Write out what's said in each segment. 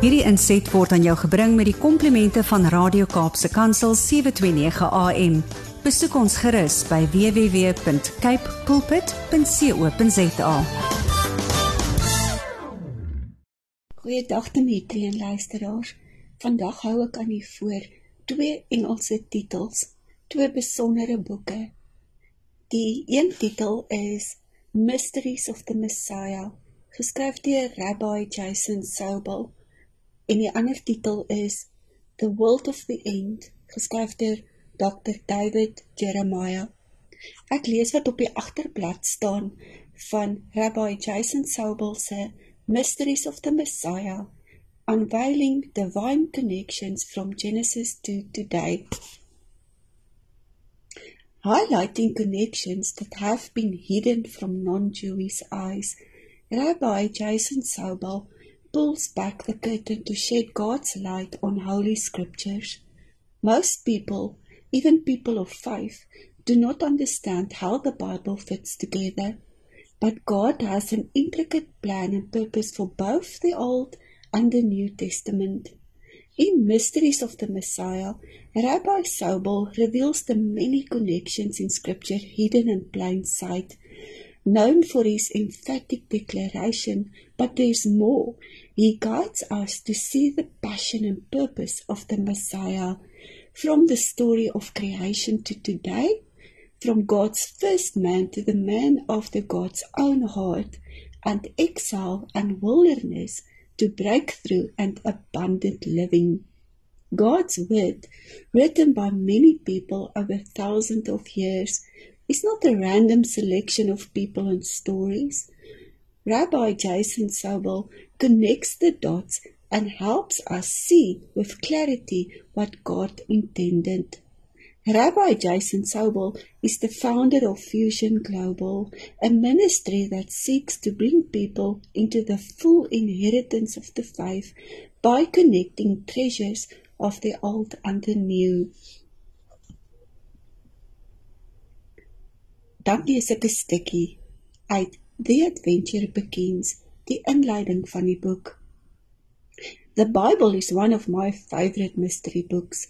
Hierdie inset word aan jou gebring met die komplimente van Radio Kaapse Kansel 729 AM. Besoek ons gerus by www.cape pulpit.co.za. Goeiedag Dimitri en luisteraars. Vandag hou ek aan u voor twee Engelse titels, twee besondere boeke. Die een titel is Mysteries of the Messiah, geskryf deur Rabbi Jason Sobel en die ander titel is The World of the End, geskryf deur Dr. David Jeremiah. Ek lees wat op die agterblad staan van Rabbi Jason Sobel se Mysteries of the Messiah, Unveiling Divine Connections from Genesis to Today. Highlighting connections that have been hidden from non-Jewish eyes, Rabbi Jason Sobel pulls back the curtain to shed God's light on Holy Scriptures. Most people, even people of faith, do not understand how the Bible fits together. But God has an intricate plan and purpose for both the Old and the New Testament. In Mysteries of the Messiah, Rabbi Sobel reveals the many connections in Scripture hidden in plain sight known for his emphatic declaration, but there's more. He guides us to see the passion and purpose of the Messiah from the story of creation to today, from God's first man to the man after God's own heart, and exile and wilderness to breakthrough and abundant living. God's word, written by many people over thousands of years, is not a random selection of people and stories. Rabbi Jason Sobel connects the dots and helps us see with clarity what God intended. Rabbi Jason Sobel is the founder of Fusion Global, a ministry that seeks to bring people into the full inheritance of the faith by connecting treasures of the old and the new. Dan lees ek 'n stukkie uit The Adventure Begins, die inleiding van die boek. The Bible is one of my favorite mystery books.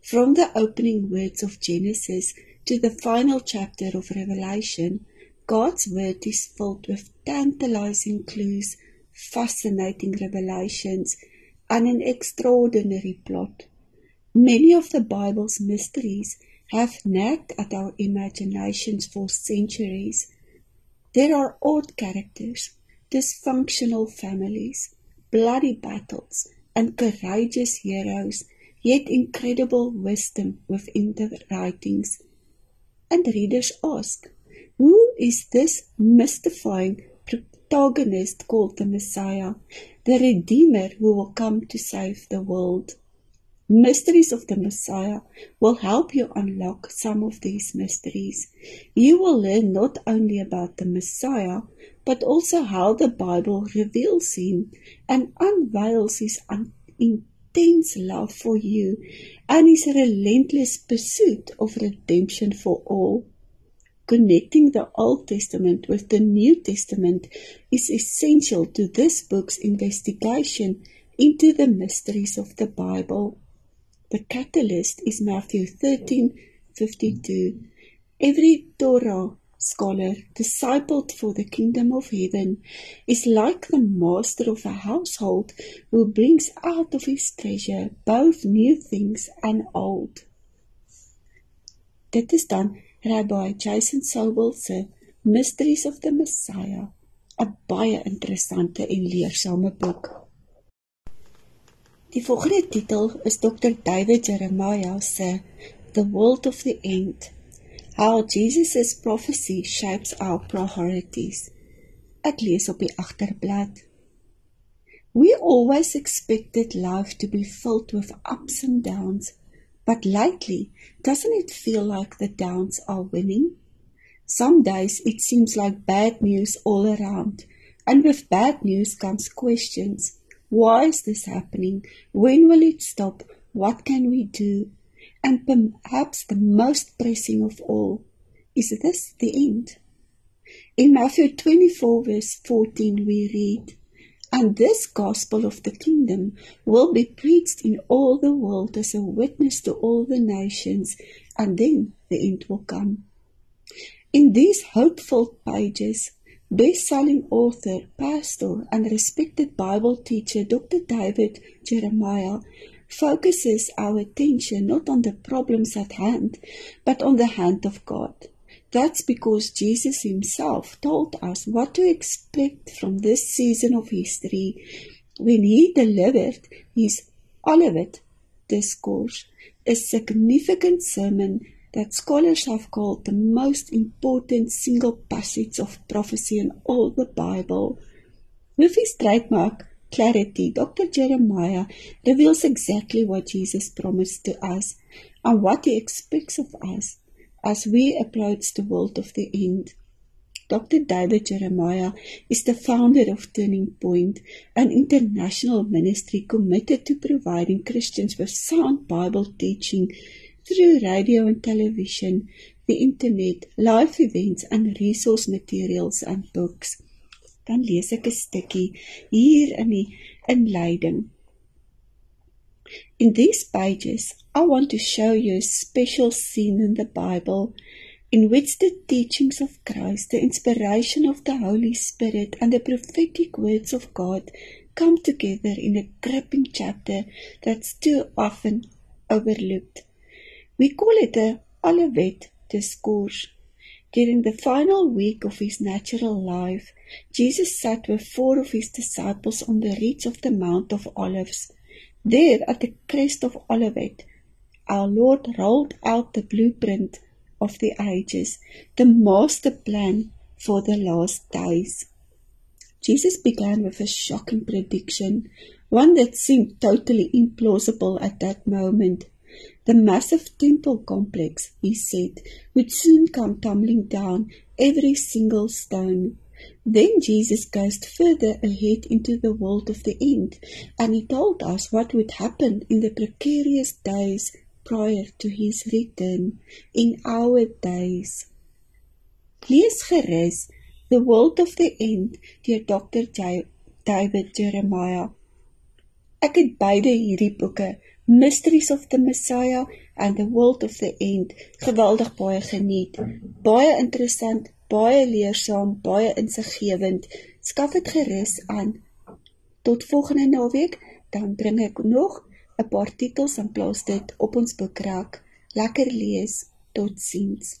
From the opening words of Genesis to the final chapter of Revelation, God's word is filled with tantalizing clues, fascinating revelations, and an extraordinary plot. Many of the Bible's mysteries have nagged at our imaginations for centuries. There are odd characters, dysfunctional families, bloody battles, and courageous heroes, yet incredible wisdom within the writings. And readers ask, who is this mystifying protagonist called the Messiah, the Redeemer who will come to save the world? Mysteries of the Messiah will help you unlock some of these mysteries. You will learn not only about the Messiah, but also how the Bible reveals him and unveils his intense love for you and his relentless pursuit of redemption for all. Connecting the Old Testament with the New Testament is essential to this book's investigation into the mysteries of the Bible. The catalyst is Matthew 13:52. Every Torah scholar discipled for the kingdom of heaven is like the master of a household who brings out of his treasure both new things and old. Dit is dan Rabbi Jason Sobel se Mysteries of the Messiah, 'n baie interessante en leersame boek. Die volgende titel is Dr. David Jeremiah se The World of the End: How Jesus' Prophecy Shapes Our Priorities. Ek lees op die agterblad. We always expected life to be filled with ups and downs, but lately, doesn't it feel like the downs are winning? Some days it seems like bad news all around, and with bad news comes questions. Why is this happening? When will it stop? What can we do? And perhaps the most pressing of all, is this the end? In Matthew 24 verse 14 we read, And this gospel of the kingdom will be preached in all the world as a witness to all the nations, and then the end will come. In these hopeful pages, best-selling author, pastor, and respected Bible teacher Dr. David Jeremiah focuses our attention not on the problems at hand, but on the hand of God. That's because Jesus himself told us what to expect from this season of history when he delivered his Olivet discourse, a significant sermon that scholars have called the most important single passage of prophecy in all the Bible. With his trademark clarity, Dr. Jeremiah reveals exactly what Jesus promised to us and what he expects of us as we approach the world of the end. Dr. David Jeremiah is the founder of Turning Point, an international ministry committed to providing Christians with sound Bible teaching through radio and television, the internet, live events and resource materials and books. Dan lees ek 'n stukkie hier in die inleiding. In these pages, I want to show you a special scene in the Bible in which the teachings of Christ, the inspiration of the Holy Spirit, and the prophetic words of God come together in a gripping chapter that's too often overlooked. We call it a Olivet discourse. During the final week of his natural life, Jesus sat with four of his disciples on the ridge of the Mount of Olives. There, at the crest of Olivet, our Lord rolled out the blueprint of the ages, the master plan for the last days. Jesus began with a shocking prediction, one that seemed totally implausible at that moment. The massive temple complex, he said, would soon come tumbling down, every single stone. Then Jesus goes further ahead into the world of the end, and he told us what would happen in the precarious days prior to his return, in our days. Lees gerus The World of the End deur Dr. J David Jeremiah. Ek het beide hierdie boeke Mysteries of the Messiah and the World of the End geweldig baie geniet. Baie interessant, baie leersaam, baie insiggewend. Skaf dit gerus aan. Tot volgende naweek, dan bring ek nog 'n paar titels en plaas dit op ons boekrak. Lekker lees. Totsiens.